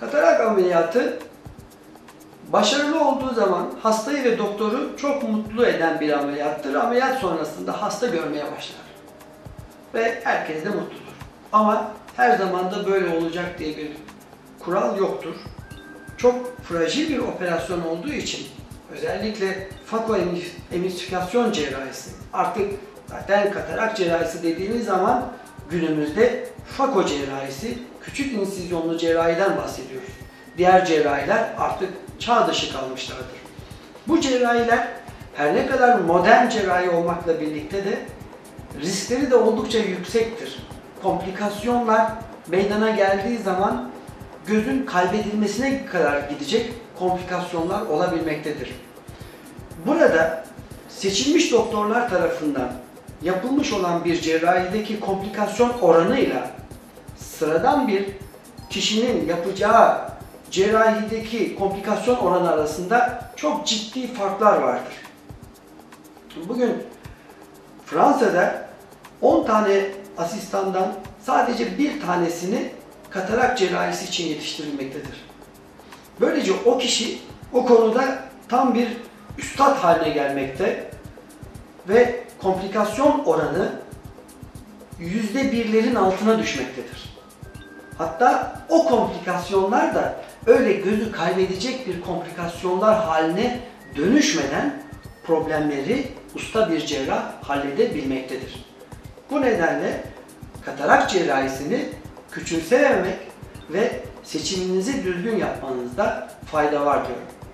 Katarak ameliyatı başarılı olduğu zaman hastayı ve doktoru çok mutlu eden bir ameliyattır. Ameliyat sonrasında hasta görmeye başlar. Ve herkes de mutludur. Ama her zaman da böyle olacak diye bir kural yoktur. Çok fragil bir operasyon olduğu için özellikle fakoemistifikasyon cerrahisi artık zaten katarak cerrahisi dediğimiz zaman günümüzde fako cerrahisi küçük insizyonlu cerrahiden bahsediyoruz. Diğer cerrahiler artık çağ dışı kalmışlardır. Bu cerrahiler her ne kadar modern cerrahi olmakla birlikte de riskleri de oldukça yüksektir. Komplikasyonlar meydana geldiği zaman gözün kaybedilmesine kadar gidecek komplikasyonlar olabilmektedir. Burada seçilmiş doktorlar tarafından yapılmış olan bir cerrahideki komplikasyon oranıyla sıradan bir kişinin yapacağı cerrahideki komplikasyon oranı arasında çok ciddi farklar vardır. Bugün Fransa'da 10 tane asistandan sadece bir tanesini katarak cerrahisi için yetiştirilmektedir. Böylece o kişi o konuda tam bir üstad haline gelmekte ve komplikasyon oranı yüzde birlerin altına düşmektedir. Hatta o komplikasyonlar da öyle gözü kaybedecek bir komplikasyonlar haline dönüşmeden problemleri usta bir cerrah halledebilmektedir. Bu nedenle katarak cerrahisini küçümsememek ve seçiminizi düzgün yapmanızda fayda var diyorum.